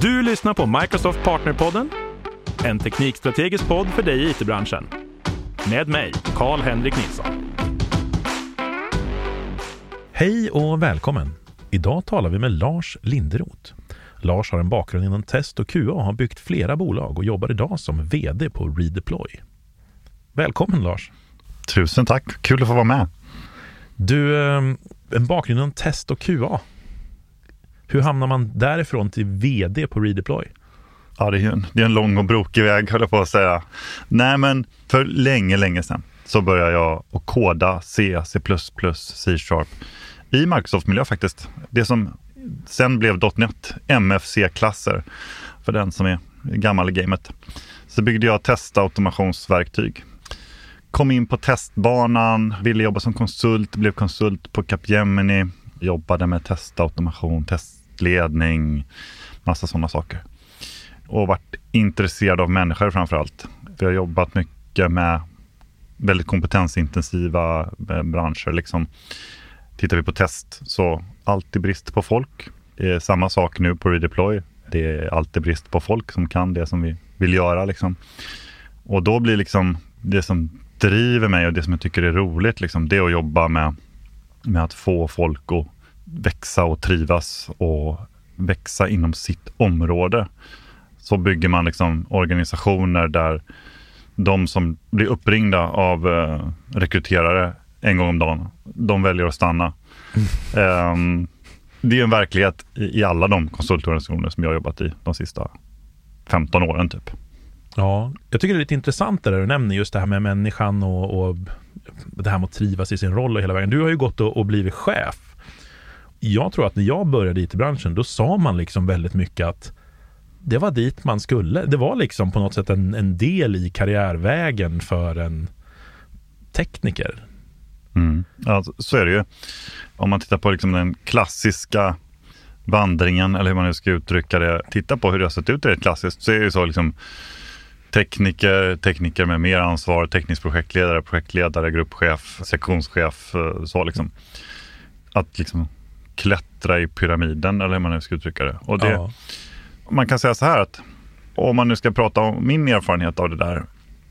Du lyssnar på Microsoft Partnerpodden, en teknikstrategisk podd för dig i it-branschen. Med mig, Karl-Henrik Nilsson. Hej och välkommen! Idag talar vi med Lars Linderoth. Lars har en bakgrund inom test och QA och har byggt flera bolag och jobbar idag som VD på Redeploy. Välkommen Lars! Tusen tack, kul att få vara med. Du, eh, en bakgrund inom test och QA. Hur hamnar man därifrån till VD på Redeploy? Ja, det är, en, det är en lång och brokig väg, höll jag på att säga. Nej, men för länge, länge sedan så började jag att koda C, C++, C-sharp i Microsoft-miljö faktiskt. Det som sen blev .NET, MFC-klasser för den som är gammal i gamet. Så byggde jag testautomationsverktyg. Kom in på testbanan, ville jobba som konsult, blev konsult på Capgemini. Jobbade med testautomation, testledning, massa sådana saker. Och varit intresserad av människor framför allt. Vi har jobbat mycket med väldigt kompetensintensiva eh, branscher. Liksom. Tittar vi på test så alltid brist på folk. Det är samma sak nu på Redeploy. Det är alltid brist på folk som kan det som vi vill göra. Liksom. Och då blir liksom det som driver mig och det som jag tycker är roligt, liksom, det är att jobba med, med att få folk att växa och trivas och växa inom sitt område. Så bygger man liksom organisationer där de som blir uppringda av eh, rekryterare en gång om dagen, de väljer att stanna. Mm. Um, det är en verklighet i, i alla de konsultorganisationer som jag har jobbat i de sista 15 åren typ. Ja, jag tycker det är lite intressant det där du nämner, just det här med människan och, och det här med att trivas i sin roll och hela vägen. Du har ju gått och, och blivit chef. Jag tror att när jag började i IT-branschen, då sa man liksom väldigt mycket att det var dit man skulle. Det var liksom på något sätt en, en del i karriärvägen för en tekniker. Mm. Ja, så är det ju. Om man tittar på liksom den klassiska vandringen, eller hur man nu ska uttrycka det, titta på hur det har sett ut rent klassiskt, så är det ju så liksom tekniker, tekniker med mer ansvar, teknisk projektledare, projektledare, gruppchef, sektionschef, eh, så liksom. Att liksom klättra i pyramiden, eller hur man nu ska uttrycka det. Och det ja. Man kan säga så här att om man nu ska prata om min erfarenhet av det där,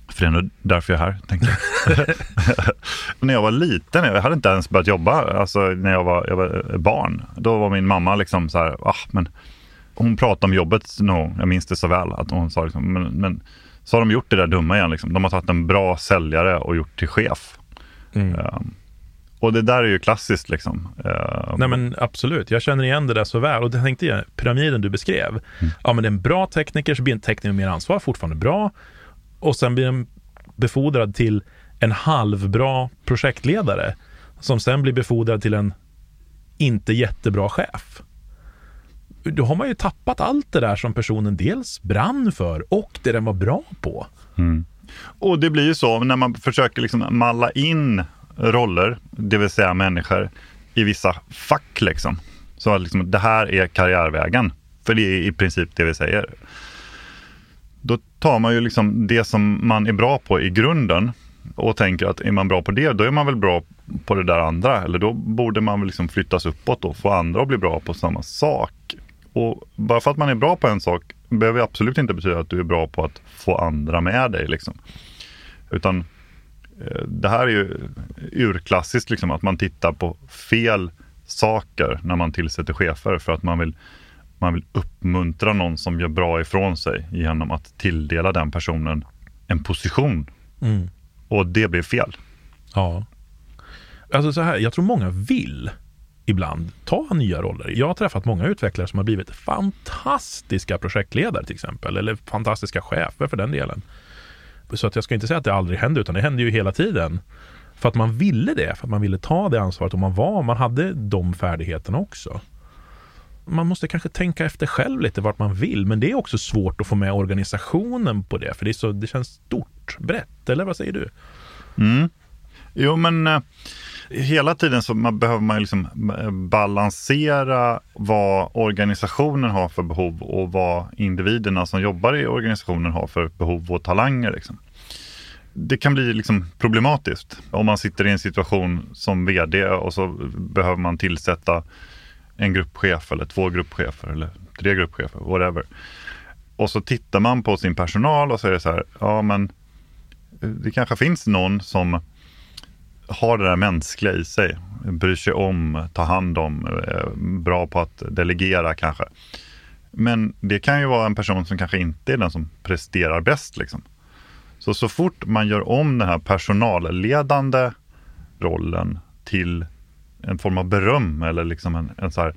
för det är nog därför jag är här, tänkte jag. när jag var liten, jag hade inte ens börjat jobba, alltså när jag var, jag var barn, då var min mamma liksom så här, ah, men hon pratade om jobbet, no, jag minns det så väl, att hon sa liksom, men, men så har de gjort det där dumma igen. Liksom. De har tagit en bra säljare och gjort till chef. Mm. Um, och det där är ju klassiskt liksom. Uh, Nej men absolut, jag känner igen det där så väl. Och det tänkte jag, pyramiden du beskrev. Mm. Ja men det är en bra tekniker, så blir en tekniker med mer ansvar, fortfarande bra. Och sen blir den befordrad till en halvbra projektledare. Som sen blir befordrad till en inte jättebra chef då har man ju tappat allt det där som personen dels brann för och det den var bra på. Mm. Och det blir ju så när man försöker liksom malla in roller, det vill säga människor, i vissa fack. Liksom. Så att liksom, det här är karriärvägen, för det är i princip det vi säger. Då tar man ju liksom det som man är bra på i grunden och tänker att är man bra på det, då är man väl bra på det där andra. Eller då borde man väl liksom flyttas uppåt och få andra att bli bra på samma sak. Och bara för att man är bra på en sak behöver absolut inte betyda att du är bra på att få andra med dig. Liksom. Utan det här är ju urklassiskt, liksom, att man tittar på fel saker när man tillsätter chefer för att man vill, man vill uppmuntra någon som gör bra ifrån sig genom att tilldela den personen en position. Mm. Och det blir fel. Ja. Alltså så här, jag tror många vill ibland ta nya roller. Jag har träffat många utvecklare som har blivit fantastiska projektledare till exempel, eller fantastiska chefer för den delen. Så att jag ska inte säga att det aldrig hände, utan det hände ju hela tiden. För att man ville det, för att man ville ta det ansvaret och man var, man hade de färdigheterna också. Man måste kanske tänka efter själv lite vart man vill, men det är också svårt att få med organisationen på det, för det, är så, det känns stort, brett, eller vad säger du? Mm. Jo, men eh, hela tiden så man, behöver man liksom eh, balansera vad organisationen har för behov och vad individerna som jobbar i organisationen har för behov och talanger. Liksom. Det kan bli liksom problematiskt om man sitter i en situation som vd och så behöver man tillsätta en gruppchef eller två gruppchefer eller tre gruppchefer, whatever. Och så tittar man på sin personal och så är det så här, ja men det kanske finns någon som har det där mänskliga i sig, bryr sig om, tar hand om, är bra på att delegera kanske. Men det kan ju vara en person som kanske inte är den som presterar bäst. Liksom. Så, så fort man gör om den här personalledande rollen till en form av beröm eller liksom en, en så här,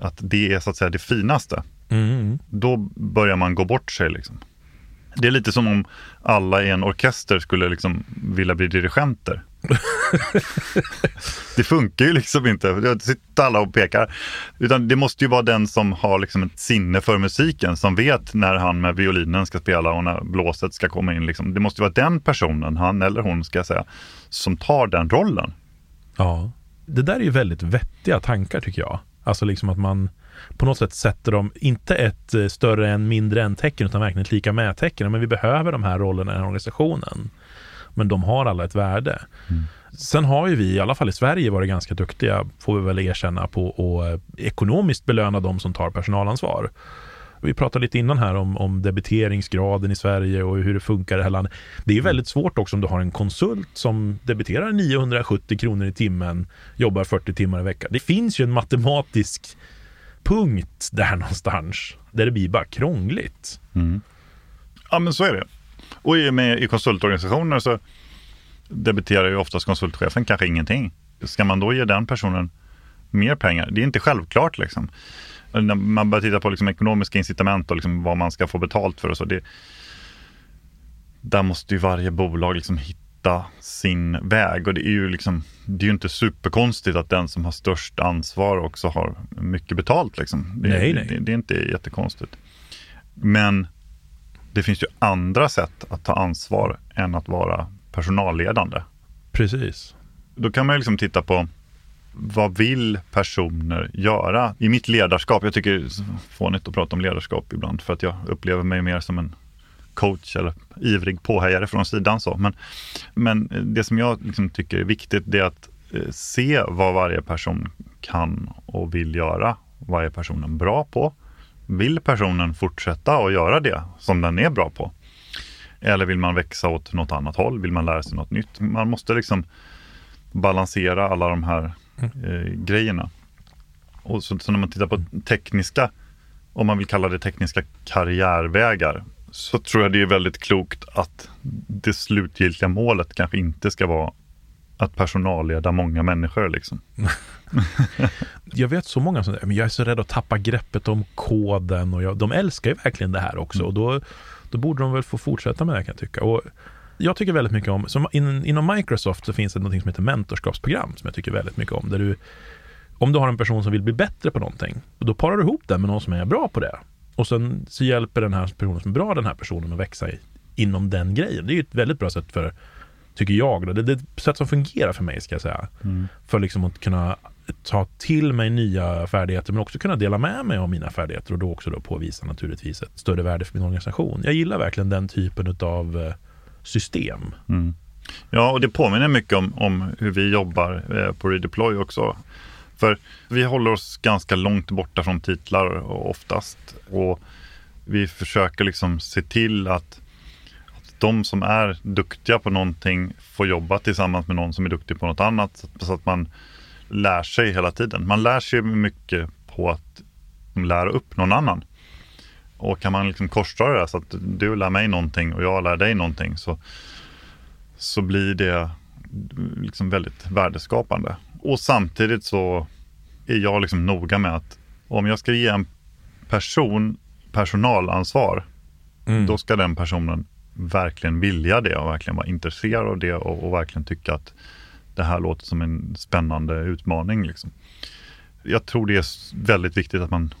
att det är så att säga det finaste. Mm. Då börjar man gå bort sig. Liksom. Det är lite som om alla i en orkester skulle liksom vilja bli dirigenter. det funkar ju liksom inte. Det sitter alla och pekar. Utan det måste ju vara den som har liksom ett sinne för musiken, som vet när han med violinen ska spela och när blåset ska komma in. Liksom. Det måste ju vara den personen, han eller hon ska jag säga, som tar den rollen. Ja, det där är ju väldigt vettiga tankar tycker jag. Alltså liksom att man på något sätt sätter dem, inte ett eh, större än mindre än tecken, utan verkligen ett lika med tecken. Men vi behöver de här rollerna i den här organisationen. Men de har alla ett värde. Mm. Sen har ju vi, i alla fall i Sverige, varit ganska duktiga, får vi väl erkänna, på att eh, ekonomiskt belöna de som tar personalansvar. Vi pratade lite innan här om, om debiteringsgraden i Sverige och hur det funkar i det här landet. Det är väldigt svårt också om du har en konsult som debiterar 970 kronor i timmen, jobbar 40 timmar i veckan. Det finns ju en matematisk punkt där någonstans, där det blir bara krångligt. Mm. Ja, men så är det. Och i, med, i konsultorganisationer så debiterar ju oftast konsultchefen kanske ingenting. Ska man då ge den personen mer pengar? Det är inte självklart liksom. När man börjar titta på liksom ekonomiska incitament och liksom vad man ska få betalt för och så. Det, där måste ju varje bolag liksom hitta sin väg och det är ju liksom, det är ju inte superkonstigt att den som har störst ansvar också har mycket betalt liksom. Det, nej, nej. Det, det är inte jättekonstigt. Men det finns ju andra sätt att ta ansvar än att vara personalledande. Precis. Då kan man ju liksom titta på vad vill personer göra i mitt ledarskap? Jag tycker det är fånigt att prata om ledarskap ibland för att jag upplever mig mer som en coach eller ivrig påhejare från sidan. Så. Men, men det som jag liksom tycker är viktigt det är att eh, se vad varje person kan och vill göra. Vad är personen bra på? Vill personen fortsätta att göra det som den är bra på? Eller vill man växa åt något annat håll? Vill man lära sig något nytt? Man måste liksom balansera alla de här eh, grejerna. Och så, så, när man tittar på tekniska, om man vill kalla det tekniska karriärvägar, så tror jag det är väldigt klokt att det slutgiltiga målet kanske inte ska vara att personalleda många människor. Liksom. jag vet så många som men jag är så rädd att tappa greppet om koden och jag, de älskar ju verkligen det här också mm. och då, då borde de väl få fortsätta med det kan jag tycka. Och jag tycker väldigt mycket om, som in, inom Microsoft så finns det något som heter mentorskapsprogram som jag tycker väldigt mycket om. Där du, om du har en person som vill bli bättre på någonting, då parar du ihop den med någon som är bra på det. Och sen så hjälper den här personen som är bra den här personen att växa i, inom den grejen. Det är ju ett väldigt bra sätt för, tycker jag, då. Det, det är ett sätt som fungerar för mig ska jag säga. Mm. För liksom att kunna ta till mig nya färdigheter men också kunna dela med mig av mina färdigheter och då också då påvisa naturligtvis ett större värde för min organisation. Jag gillar verkligen den typen av system. Mm. Ja, och det påminner mycket om, om hur vi jobbar eh, på Redeploy också. För vi håller oss ganska långt borta från titlar oftast. Och vi försöker liksom se till att, att de som är duktiga på någonting får jobba tillsammans med någon som är duktig på något annat. Så att man lär sig hela tiden. Man lär sig mycket på att lära upp någon annan. Och kan man liksom korsdra det så att du lär mig någonting och jag lär dig någonting så, så blir det liksom väldigt värdeskapande. Och samtidigt så är jag liksom noga med att om jag ska ge en person personalansvar, mm. då ska den personen verkligen vilja det och verkligen vara intresserad av det och, och verkligen tycka att det här låter som en spännande utmaning. Liksom. Jag tror det är väldigt viktigt att man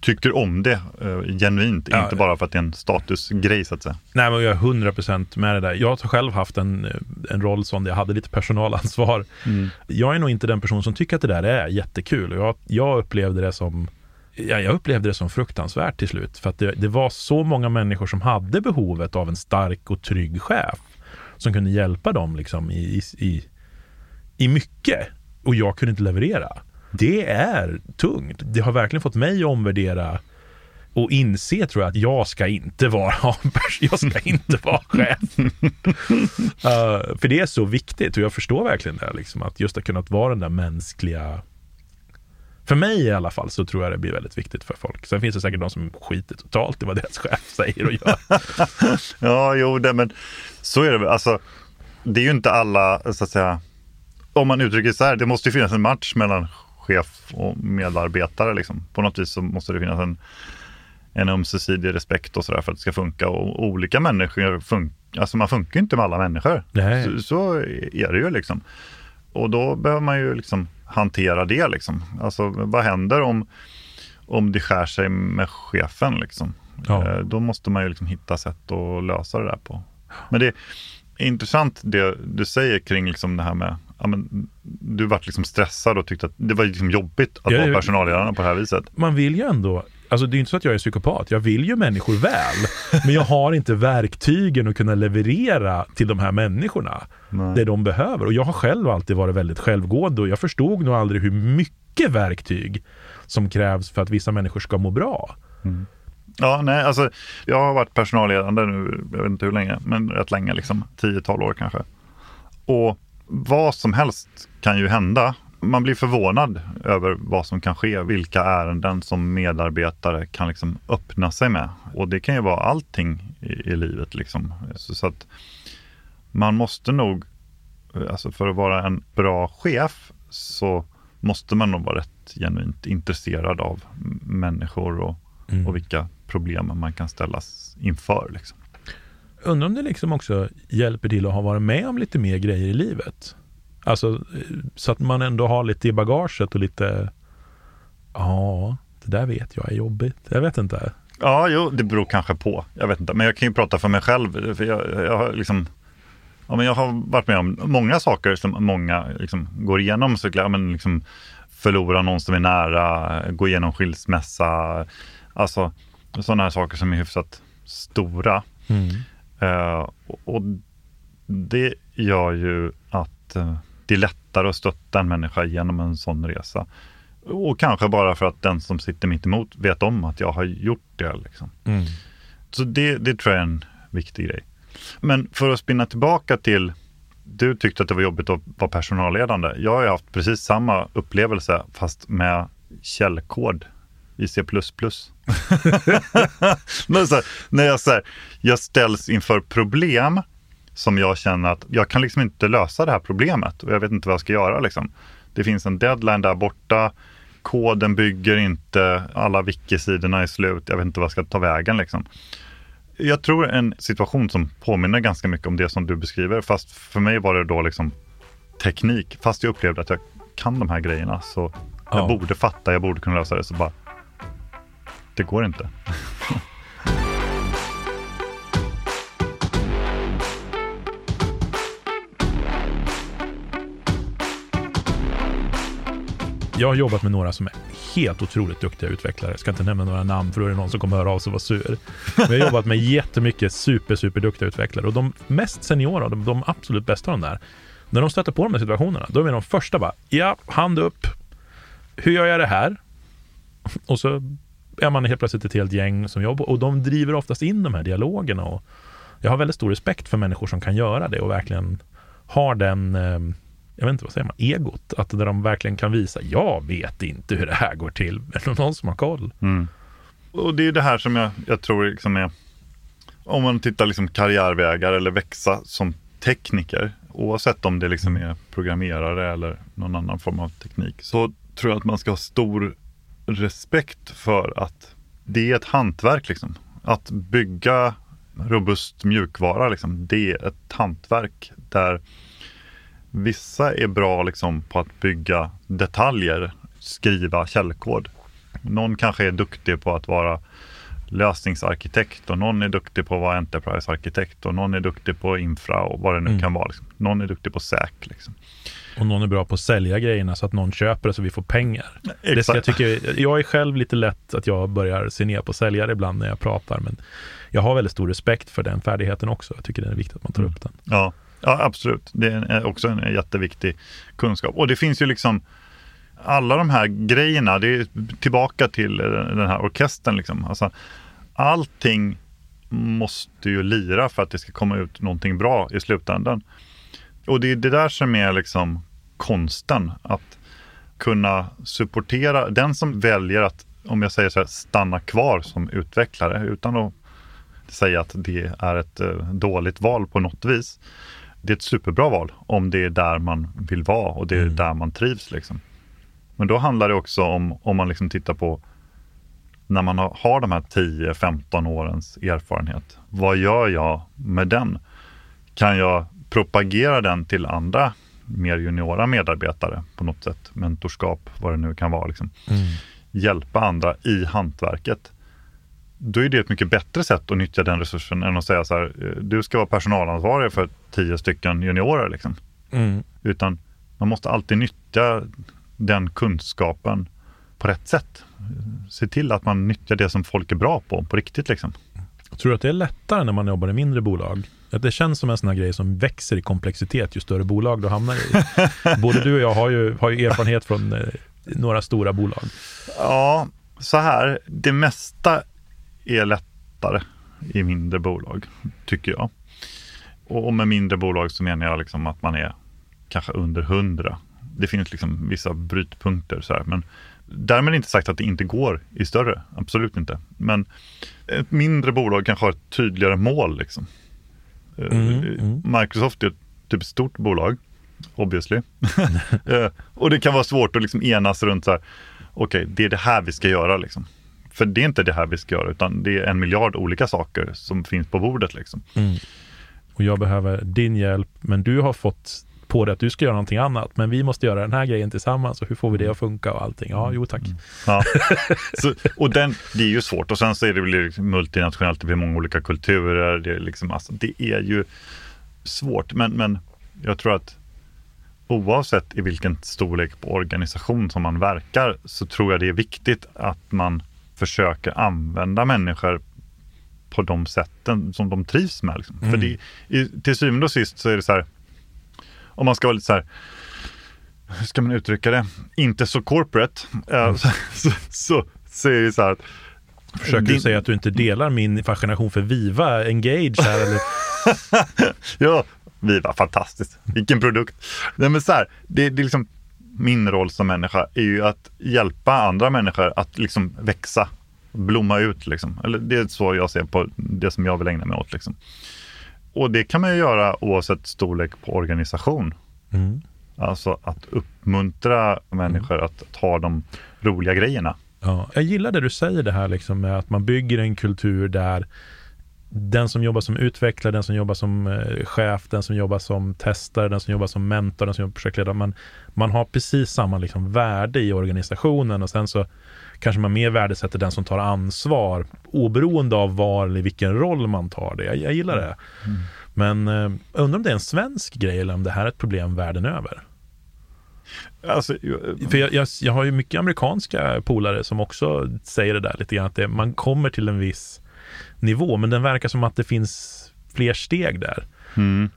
tycker om det uh, genuint, ja. inte bara för att det är en statusgrej så att säga. Nej, men jag är hundra procent med det där. Jag har själv haft en, en roll som jag hade lite personalansvar. Mm. Jag är nog inte den person som tycker att det där är jättekul. Jag, jag upplevde det som ja, jag upplevde det som fruktansvärt till slut. För att det, det var så många människor som hade behovet av en stark och trygg chef som kunde hjälpa dem liksom i, i, i mycket. Och jag kunde inte leverera det är tungt. Det har verkligen fått mig att omvärdera och inse tror jag att jag ska inte vara, jag ska inte vara chef. uh, för det är så viktigt och jag förstår verkligen det, liksom, att just att kunna vara den där mänskliga för mig i alla fall så tror jag det blir väldigt viktigt för folk. Sen finns det säkert de som skiter totalt i vad deras chef säger och gör. ja, jo, det, men så är det väl. Alltså, det är ju inte alla, så att säga, om man uttrycker så här, det måste ju finnas en match mellan chef och medarbetare. Liksom. På något vis så måste det finnas en, en ömsesidig respekt och sådär för att det ska funka. Och olika människor funkar, alltså man funkar inte med alla människor. Så, så, är det ju liksom. Och då behöver man ju liksom hantera det liksom. Alltså vad händer om, om det skär sig med chefen liksom? Ja. Eh, då måste man ju liksom hitta sätt att lösa det där på. Men det är intressant det du säger kring liksom det här med ja, men, du vart liksom stressad och tyckte att det var liksom jobbigt att ja, vara personalledare på det här viset. Man vill ju ändå, alltså det är inte så att jag är psykopat, jag vill ju människor väl, men jag har inte verktygen att kunna leverera till de här människorna Nej. det de behöver. Och jag har själv alltid varit väldigt självgående och jag förstod nog aldrig hur mycket verktyg som krävs för att vissa människor ska må bra. Mm. Ja, nej, alltså jag har varit personalledande nu, jag vet inte hur länge, men rätt länge, liksom 10-12 år kanske. Och vad som helst kan ju hända. Man blir förvånad över vad som kan ske, vilka ärenden som medarbetare kan liksom öppna sig med. Och det kan ju vara allting i, i livet. Liksom. Så, så, att man måste nog, alltså för att vara en bra chef så måste man nog vara rätt genuint intresserad av människor och, mm. och vilka problem man kan ställas inför. Liksom undrar om det liksom också hjälper till att ha varit med om lite mer grejer i livet. Alltså så att man ändå har lite i bagaget och lite, ja, det där vet jag är jobbigt. Jag vet inte. Ja, jo, det beror kanske på. Jag vet inte, men jag kan ju prata för mig själv. För jag, jag har liksom Ja, men jag har varit med om många saker som många liksom går igenom. Så, ja, men liksom förlora någon som är nära, gå igenom skilsmässa. Alltså sådana här saker som är hyfsat stora. Mm. Uh, och det gör ju att uh, det är lättare att stötta en människa genom en sån resa. Och kanske bara för att den som sitter mitt emot vet om att jag har gjort det. Liksom. Mm. Så det, det tror jag är en viktig grej. Men för att spinna tillbaka till, du tyckte att det var jobbigt att vara personalledande. Jag har haft precis samma upplevelse fast med källkod i C++. Men så här, när jag, så här, jag ställs inför problem som jag känner att jag kan liksom inte lösa det här problemet och jag vet inte vad jag ska göra. Liksom. Det finns en deadline där borta, koden bygger inte, alla wiki-sidorna är slut, jag vet inte vad jag ska ta vägen. Liksom. Jag tror en situation som påminner ganska mycket om det som du beskriver, fast för mig var det då liksom teknik. Fast jag upplevde att jag kan de här grejerna så jag ja. borde fatta, jag borde kunna lösa det. Så bara det går inte. Jag har jobbat med några som är helt otroligt duktiga utvecklare. Jag ska inte nämna några namn för då är det någon som kommer höra av sig och vara sur. Men jag har jobbat med jättemycket super, super duktiga utvecklare och de mest seniora, de, de absolut bästa av de där, när de stöter på de här situationerna, då är de första bara, ja, hand upp. Hur gör jag det här? Och så är man helt plötsligt ett helt gäng som jobbar och de driver oftast in de här dialogerna. Och jag har väldigt stor respekt för människor som kan göra det och verkligen har den, eh, jag vet inte vad säger man, egot. Att där de verkligen kan visa, jag vet inte hur det här går till, men någon som har koll. Mm. Och det är det här som jag, jag tror liksom är, om man tittar liksom karriärvägar eller växa som tekniker, oavsett om det liksom är programmerare eller någon annan form av teknik, så tror jag att man ska ha stor respekt för att det är ett hantverk. Liksom. Att bygga robust mjukvara, liksom, det är ett hantverk där vissa är bra liksom, på att bygga detaljer, skriva källkod. Någon kanske är duktig på att vara lösningsarkitekt och någon är duktig på att vara Enterprise-arkitekt och någon är duktig på infra och vad det nu mm. kan vara. Liksom. Någon är duktig på SÄK. Liksom. Och någon är bra på att sälja grejerna så att någon köper det så vi får pengar. Det ska jag, tycka, jag är själv lite lätt att jag börjar se ner på säljare ibland när jag pratar, men jag har väldigt stor respekt för den färdigheten också. Jag tycker det är viktigt att man tar mm. upp den. Ja, ja, absolut. Det är eh, också en jätteviktig kunskap. Och det finns ju liksom alla de här grejerna, det är tillbaka till eh, den här orkestern. Liksom. Alltså, allting måste ju lira för att det ska komma ut någonting bra i slutändan. Och det är det där som är liksom konsten. Att kunna supportera den som väljer att, om jag säger så här, stanna kvar som utvecklare utan att säga att det är ett eh, dåligt val på något vis. Det är ett superbra val om det är där man vill vara och det är mm. där man trivs. Liksom. Men då handlar det också om, om man liksom tittar på när man har, har de här 10-15 årens erfarenhet. Vad gör jag med den? Kan jag propagera den till andra mer juniora medarbetare på något sätt? Mentorskap, vad det nu kan vara. Liksom. Mm. Hjälpa andra i hantverket. Då är det ett mycket bättre sätt att nyttja den resursen än att säga så här, eh, du ska vara personalansvarig för tio stycken juniorer. Liksom. Mm. Utan man måste alltid nyttja den kunskapen på rätt sätt. Se till att man nyttjar det som folk är bra på, på riktigt. Liksom. Tror du att det är lättare när man jobbar i mindre bolag? Att det känns som en sån här grej som växer i komplexitet ju större bolag du hamnar i. Både du och jag har ju, har ju erfarenhet från eh, några stora bolag. Ja, så här. Det mesta är lättare i mindre bolag, tycker jag. Och med mindre bolag så menar jag liksom att man är kanske under hundra det finns liksom vissa brytpunkter. Så här, men därmed inte sagt att det inte går i större, absolut inte. Men ett mindre bolag kanske har ett tydligare mål. Liksom. Eh, mm, mm. Microsoft är ett typ stort bolag, obviously. Eh, och det kan vara svårt att liksom enas runt så här, okej, okay, det är det här vi ska göra. Liksom. För det är inte det här vi ska göra, utan det är en miljard olika saker som finns på bordet. Liksom. Mm. Och jag behöver din hjälp, men du har fått på det att du ska göra någonting annat, men vi måste göra den här grejen tillsammans och hur får vi det att funka och allting? Ja, jo tack. Mm. Ja. Så, och den, det är ju svårt och sen så är det väl liksom multinationellt, det blir många olika kulturer, det är, liksom, alltså, det är ju svårt, men, men jag tror att oavsett i vilken storlek på organisation som man verkar så tror jag det är viktigt att man försöker använda människor på de sätten som de trivs med. Liksom. Mm. För det, i, till syvende och sist så är det så här, om man ska vara lite så här, hur ska man uttrycka det, inte så corporate, mm. så, så, så, så är det så här Försöker din... du säga att du inte delar min fascination för Viva Engage här eller? ja, Viva, fantastiskt. Vilken produkt. Nej, men så här, det, det är liksom, min roll som människa är ju att hjälpa andra människor att liksom växa, blomma ut. Liksom. Eller det är så jag ser på det som jag vill ägna mig åt. Liksom. Och det kan man ju göra oavsett storlek på organisation. Mm. Alltså att uppmuntra människor mm. att ta de roliga grejerna. Ja, jag gillar det du säger det här liksom med att man bygger en kultur där den som jobbar som utvecklare, den som jobbar som eh, chef, den som jobbar som testare, den som jobbar som mentor, den som jobbar projektledare. Man, man har precis samma liksom värde i organisationen och sen så kanske man mer värdesätter den som tar ansvar oberoende av var eller vilken roll man tar det. Jag, jag gillar det. Mm. Men eh, undrar om det är en svensk grej eller om det här är ett problem världen över. Alltså, jag, För jag, jag, jag, har ju mycket amerikanska polare som också säger det där lite grann, att det, man kommer till en viss nivå, men den verkar som att det finns fler steg där. Mm.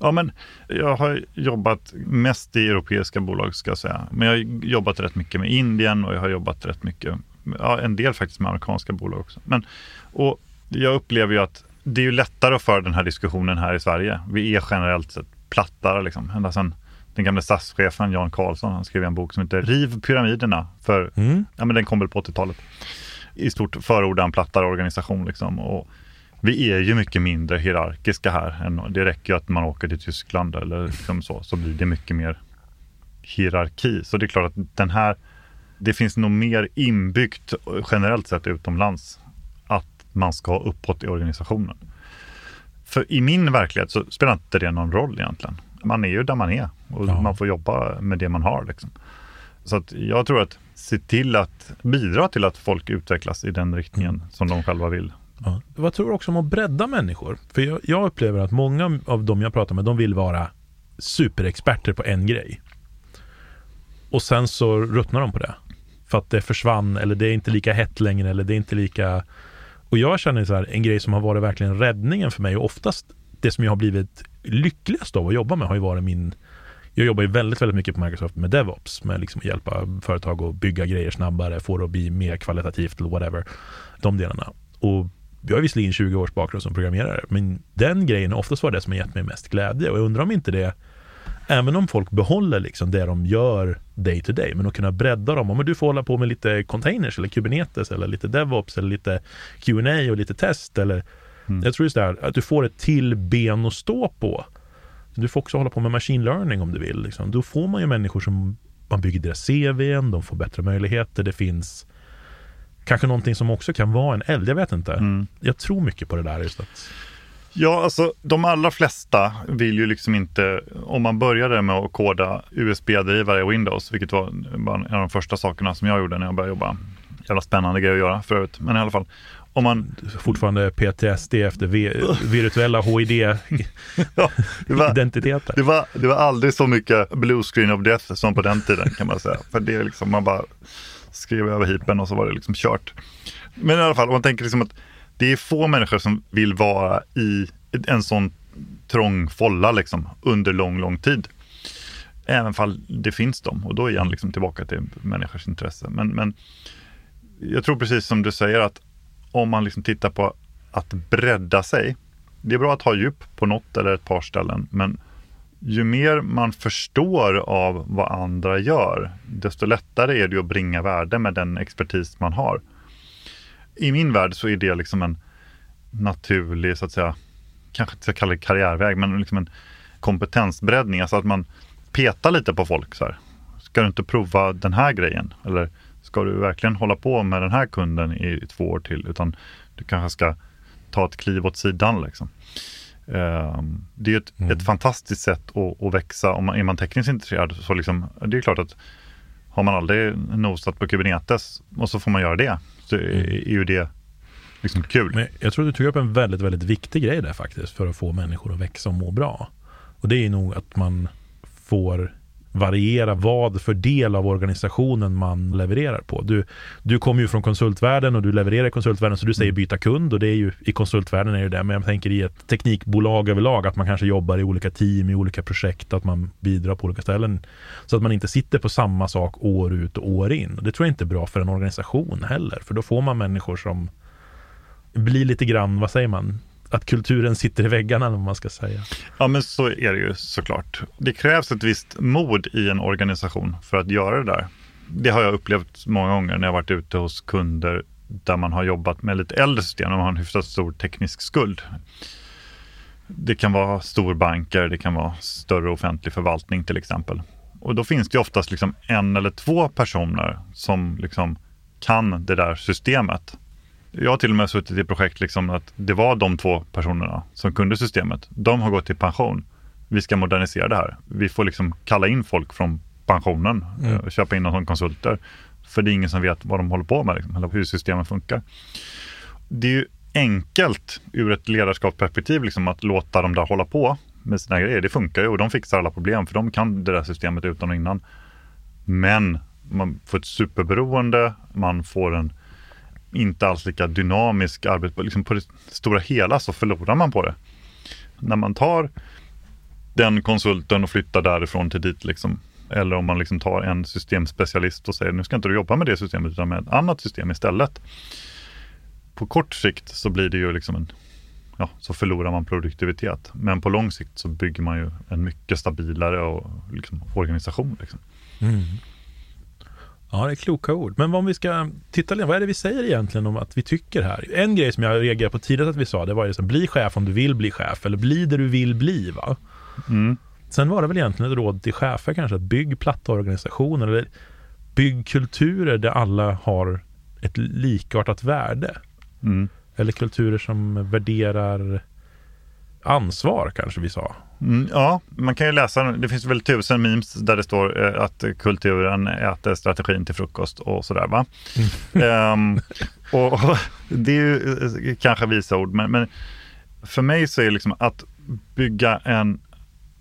Ja, men jag har jobbat mest i europeiska bolag ska jag säga. Men jag har jobbat rätt mycket med Indien och jag har jobbat rätt mycket, ja, en del faktiskt med amerikanska bolag också. Men, och jag upplever ju att det är ju lättare att föra den här diskussionen här i Sverige. Vi är generellt sett plattare liksom. Ända sedan den gamla SAS-chefen Jan Karlsson, han skrev en bok som heter Riv pyramiderna. För, mm. ja, men den kom väl på 80-talet. I stort förordar en plattare organisation. Liksom. Och vi är ju mycket mindre hierarkiska här. det räcker ju att man åker till Tyskland eller liksom så, så blir det mycket mer hierarki. Så det är klart att den här, det finns nog mer inbyggt generellt sett utomlands att man ska uppåt i organisationen. För i min verklighet så spelar inte det någon roll egentligen. Man är ju där man är och ja. man får jobba med det man har. Liksom. Så att jag tror att se till att bidra till att folk utvecklas i den riktningen mm. som de själva vill. Ja. Vad tror du också om att bredda människor? För jag, jag, upplever att många av dem jag pratar med, de vill vara superexperter på en grej. Och sen så ruttnar de på det. För att det försvann eller det är inte lika hett längre eller det är inte lika... Och jag känner så här, en grej som har varit verkligen räddningen för mig och oftast det som jag har blivit lyckligast av att jobba med har ju varit min jag jobbar ju väldigt, väldigt mycket på Microsoft med DevOps, med liksom att hjälpa företag att bygga grejer snabbare, få det att bli mer kvalitativt eller whatever. De delarna. Och jag har visserligen 20 års bakgrund som programmerare, men den grejen har oftast varit det som har gett mig mest glädje. Och jag undrar om inte det, även om folk behåller liksom det de gör day to day, men att kunna bredda dem. Om du får hålla på med lite containers eller Kubernetes eller lite DevOps eller lite Q&A och lite test eller mm. jag tror just det här, att du får ett till ben att stå på. Du får också hålla på med machine learning om du vill. Liksom. Då får man ju människor som man bygger deras CV, de får bättre möjligheter, det finns kanske någonting som också kan vara en eld, jag vet inte. Mm. Jag tror mycket på det där just att Ja, alltså de allra flesta vill ju liksom inte, om man började med att koda USB-drivare i Windows, vilket var en av de första sakerna som jag gjorde när jag började jobba. Jävla spännande grej att göra förut, men i alla fall. Om man... Fortfarande PTSD efter virtuella HID-identiteter. det, var, det var aldrig så mycket blue screen of death som på den tiden kan man säga. För det är liksom, man bara skrev över hipen och så var det liksom kört. Men i alla fall, om man tänker liksom att det är få människor som vill vara i en sån trång folla liksom, under lång, lång tid. Även fall det finns dem och då är han liksom tillbaka till människors intresse. Men, men jag tror precis som du säger att om man liksom tittar på att bredda sig. Det är bra att ha djup på något eller ett par ställen, men ju mer man förstår av vad andra gör, desto lättare är det att bringa värde med den expertis man har. I min värld så är det liksom en naturlig, så att säga, kanske inte ska kalla det karriärväg, men liksom en kompetensbreddning. Alltså att man petar lite på folk. Så här. Ska du inte prova den här grejen? Eller ska du verkligen hålla på med den här kunden i två år till? Utan du kanske ska ta ett kliv åt sidan. Liksom. Ehm, det är ett, mm. ett fantastiskt sätt att, att, växa. Om man, är man tekniskt intresserad så liksom, det är klart att har man aldrig nosat på Kubernetes och så får man göra det, så är, mm. är ju det liksom kul. Men jag tror du tog upp en väldigt, väldigt viktig grej där faktiskt för att få människor att växa och må bra. Och det är nog att man får variera vad för del av organisationen man levererar på. Du, du kommer ju från konsultvärlden och du levererar i konsultvärlden så du säger mm. byta kund och det är ju i konsultvärlden är det det. Men jag tänker i ett teknikbolag överlag att man kanske jobbar i olika team, i olika projekt, att man bidrar på olika ställen. Så att man inte sitter på samma sak år ut och år in. Det tror jag inte är bra för en organisation heller, för då får man människor som blir lite grann, vad säger man, att kulturen sitter i väggarna, om man ska säga. Ja, men så är det ju såklart. Det krävs ett visst mod i en organisation för att göra det där. Det har jag upplevt många gånger när jag varit ute hos kunder där man har jobbat med lite äldre system, och man har en hyfsat stor teknisk skuld. Det kan vara storbanker, det kan vara större offentlig förvaltning till exempel. Och då finns det oftast liksom en eller två personer som liksom kan det där systemet jag har till och med suttit i projekt liksom att det var de två personerna som kunde systemet. De har gått i pension. Vi ska modernisera det här. Vi får liksom kalla in folk från pensionen mm. och eh, köpa in dem som konsulter. För det är ingen som vet vad de håller på med, liksom, eller hur systemet funkar. Det är ju enkelt ur ett ledarskapsperspektiv liksom, att låta dem där hålla på med sina grejer. Det funkar ju och de fixar alla problem för de kan det där systemet utan och innan. Men man får ett superberoende, man får en inte alls lika dynamisk arbete. Liksom på det stora hela så förlorar man på det. När man tar den konsulten och flyttar därifrån till dit. Liksom. Eller om man liksom tar en systemspecialist och säger nu ska inte du jobba med det systemet utan med ett annat system istället. På kort sikt så blir det ju liksom en, ja, så förlorar man produktivitet. Men på lång sikt så bygger man ju en mycket stabilare och, liksom, organisation. Liksom. Mm. Ja, det är kloka ord. Men om vi ska titta lite, vad är det vi säger egentligen om att vi tycker här? En grej som jag reagerade på tidigt att vi sa, det var ju så bli chef om du vill bli chef, eller bli det du vill bli. Va? Mm. Sen var det väl egentligen ett råd till chefer kanske, att bygg platta organisationer, eller bygg kulturer där alla har ett likartat värde. Mm. Eller kulturer som värderar ansvar kanske vi sa. Mm, ja, man kan ju läsa, det finns väl tusen memes där det står eh, att kulturen äter strategin till frukost och sådär va. Mm. um, och, och, det är ju eh, kanske visa ord, men, men för mig så är det liksom att bygga en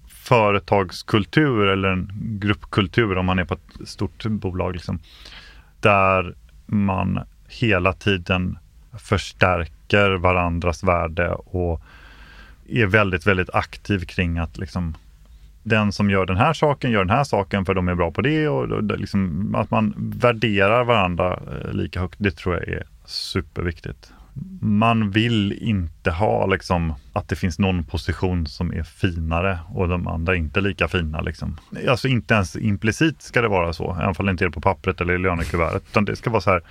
företagskultur eller en gruppkultur om man är på ett stort bolag, liksom, där man hela tiden förstärker varandras värde och är väldigt, väldigt aktiv kring att liksom den som gör den här saken gör den här saken för de är bra på det och liksom, att man värderar varandra eh, lika högt. Det tror jag är superviktigt. Man vill inte ha liksom, att det finns någon position som är finare och de andra inte lika fina. Liksom. Alltså inte ens implicit ska det vara så, även om det inte är på pappret eller i lönekuvertet. Utan det ska vara så här,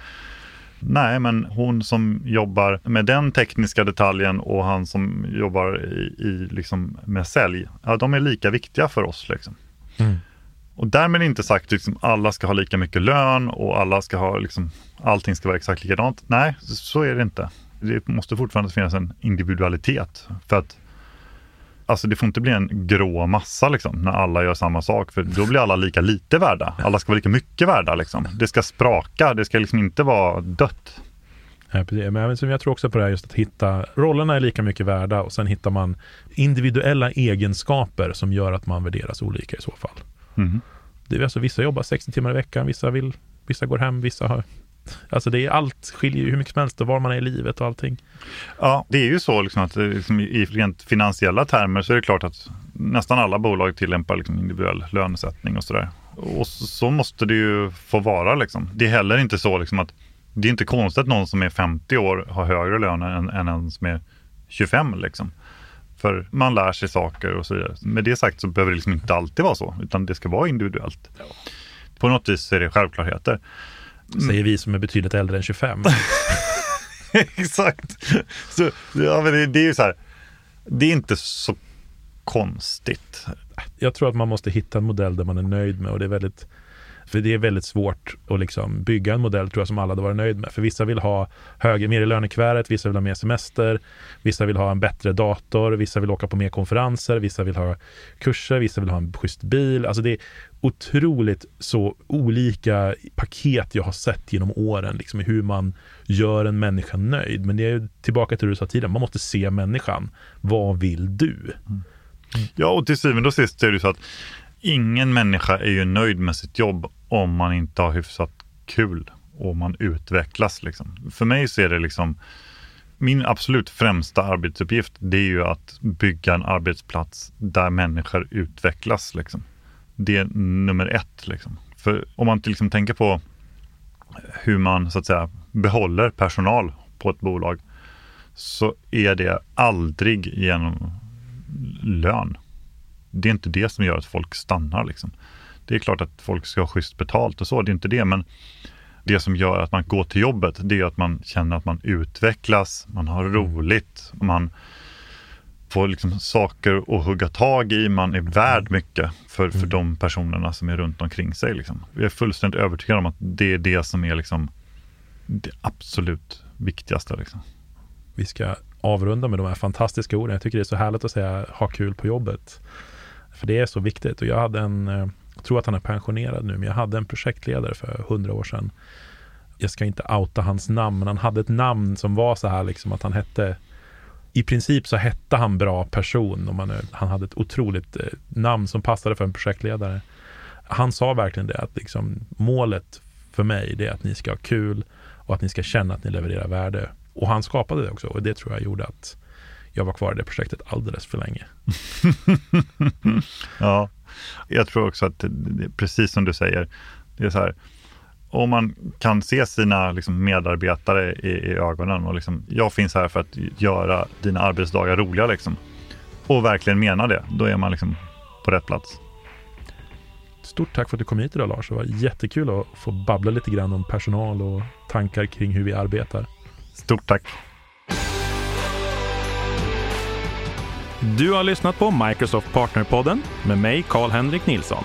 Nej, men hon som jobbar med den tekniska detaljen och han som jobbar i, i liksom med sälj, ja, de är lika viktiga för oss. Liksom. Mm. Och därmed inte sagt att liksom, alla ska ha lika mycket lön och alla ska ha, liksom, allting ska vara exakt likadant. Nej, så är det inte. Det måste fortfarande finnas en individualitet. För att Alltså det får inte bli en grå massa liksom, när alla gör samma sak, för då blir alla lika lite värda. Alla ska vara lika mycket värda. Liksom. Det ska spraka, det ska liksom inte vara dött. Ja, Men jag tror också på det här just att hitta, rollerna är lika mycket värda och sen hittar man individuella egenskaper som gör att man värderas olika i så fall. Mm. Det är alltså, vissa jobbar 60 timmar i veckan, vissa, vill, vissa går hem, vissa har Alltså det är allt skiljer ju hur mycket som helst och var man är i livet och allting. Ja, det är ju så liksom att liksom i rent finansiella termer så är det klart att nästan alla bolag tillämpar liksom individuell lönesättning och sådär. Och så måste det ju få vara liksom. Det är heller inte så liksom att det är inte konstigt att någon som är 50 år har högre lön än, än en som är 25 liksom. För man lär sig saker och så vidare. Med det sagt så behöver det liksom inte alltid vara så, utan det ska vara individuellt. På något vis är det självklarheter. Säger vi som är betydligt äldre än 25. Exakt. Så, ja, men det, det, är ju så här, det är inte så konstigt. Jag tror att man måste hitta en modell där man är nöjd med och det är väldigt för det är väldigt svårt att liksom bygga en modell tror jag som alla hade varit nöjd med. För vissa vill ha högre, mer i lönekuvertet, vissa vill ha mer semester, vissa vill ha en bättre dator, vissa vill åka på mer konferenser, vissa vill ha kurser, vissa vill ha en schysst bil. Alltså det otroligt så olika paket jag har sett genom åren, liksom hur man gör en människa nöjd. Men det är tillbaka till det du sa tidigare, man måste se människan. Vad vill du? Mm. Ja, och till syvende och sist är det så att ingen människa är ju nöjd med sitt jobb om man inte har hyfsat kul och man utvecklas. Liksom. För mig så är det liksom min absolut främsta arbetsuppgift det är ju att bygga en arbetsplats där människor utvecklas. Liksom. Det är nummer ett. Liksom. För om man liksom tänker på hur man så att säga behåller personal på ett bolag så är det aldrig genom lön det är inte det som gör att folk stannar. Liksom. Det är klart att folk ska ha schysst betalt och så, det är inte det. Men det som gör att man går till jobbet, det är att man känner att man utvecklas, man har roligt, man får liksom saker att hugga tag i, man är värd mycket för, för de personerna som är runt omkring sig. Liksom. Jag är fullständigt övertygad om att det är det som är liksom det absolut viktigaste. Liksom. Vi ska avrunda med de här fantastiska orden. Jag tycker det är så härligt att säga ha kul på jobbet. För det är så viktigt. Och jag hade en, eh, jag tror att han är pensionerad nu, men jag hade en projektledare för hundra år sedan. Jag ska inte outa hans namn, men han hade ett namn som var så här liksom att han hette i princip så hette han bra person och man, han hade ett otroligt eh, namn som passade för en projektledare. Han sa verkligen det att liksom, målet för mig det är att ni ska ha kul och att ni ska känna att ni levererar värde. Och han skapade det också och det tror jag gjorde att jag var kvar i det projektet alldeles för länge. ja, jag tror också att det, precis som du säger, det är så här, om man kan se sina liksom, medarbetare i, i, ögonen och liksom, jag finns här för att göra dina arbetsdagar roliga liksom, och verkligen menar det, då är man liksom på rätt plats. Stort tack för att du kom hit idag Lars. Det var jättekul att få babbla lite grann om personal och tankar kring hur vi arbetar. Stort tack. Du har lyssnat på Microsoft Partnerpodden med mig, Karl-Henrik Nilsson.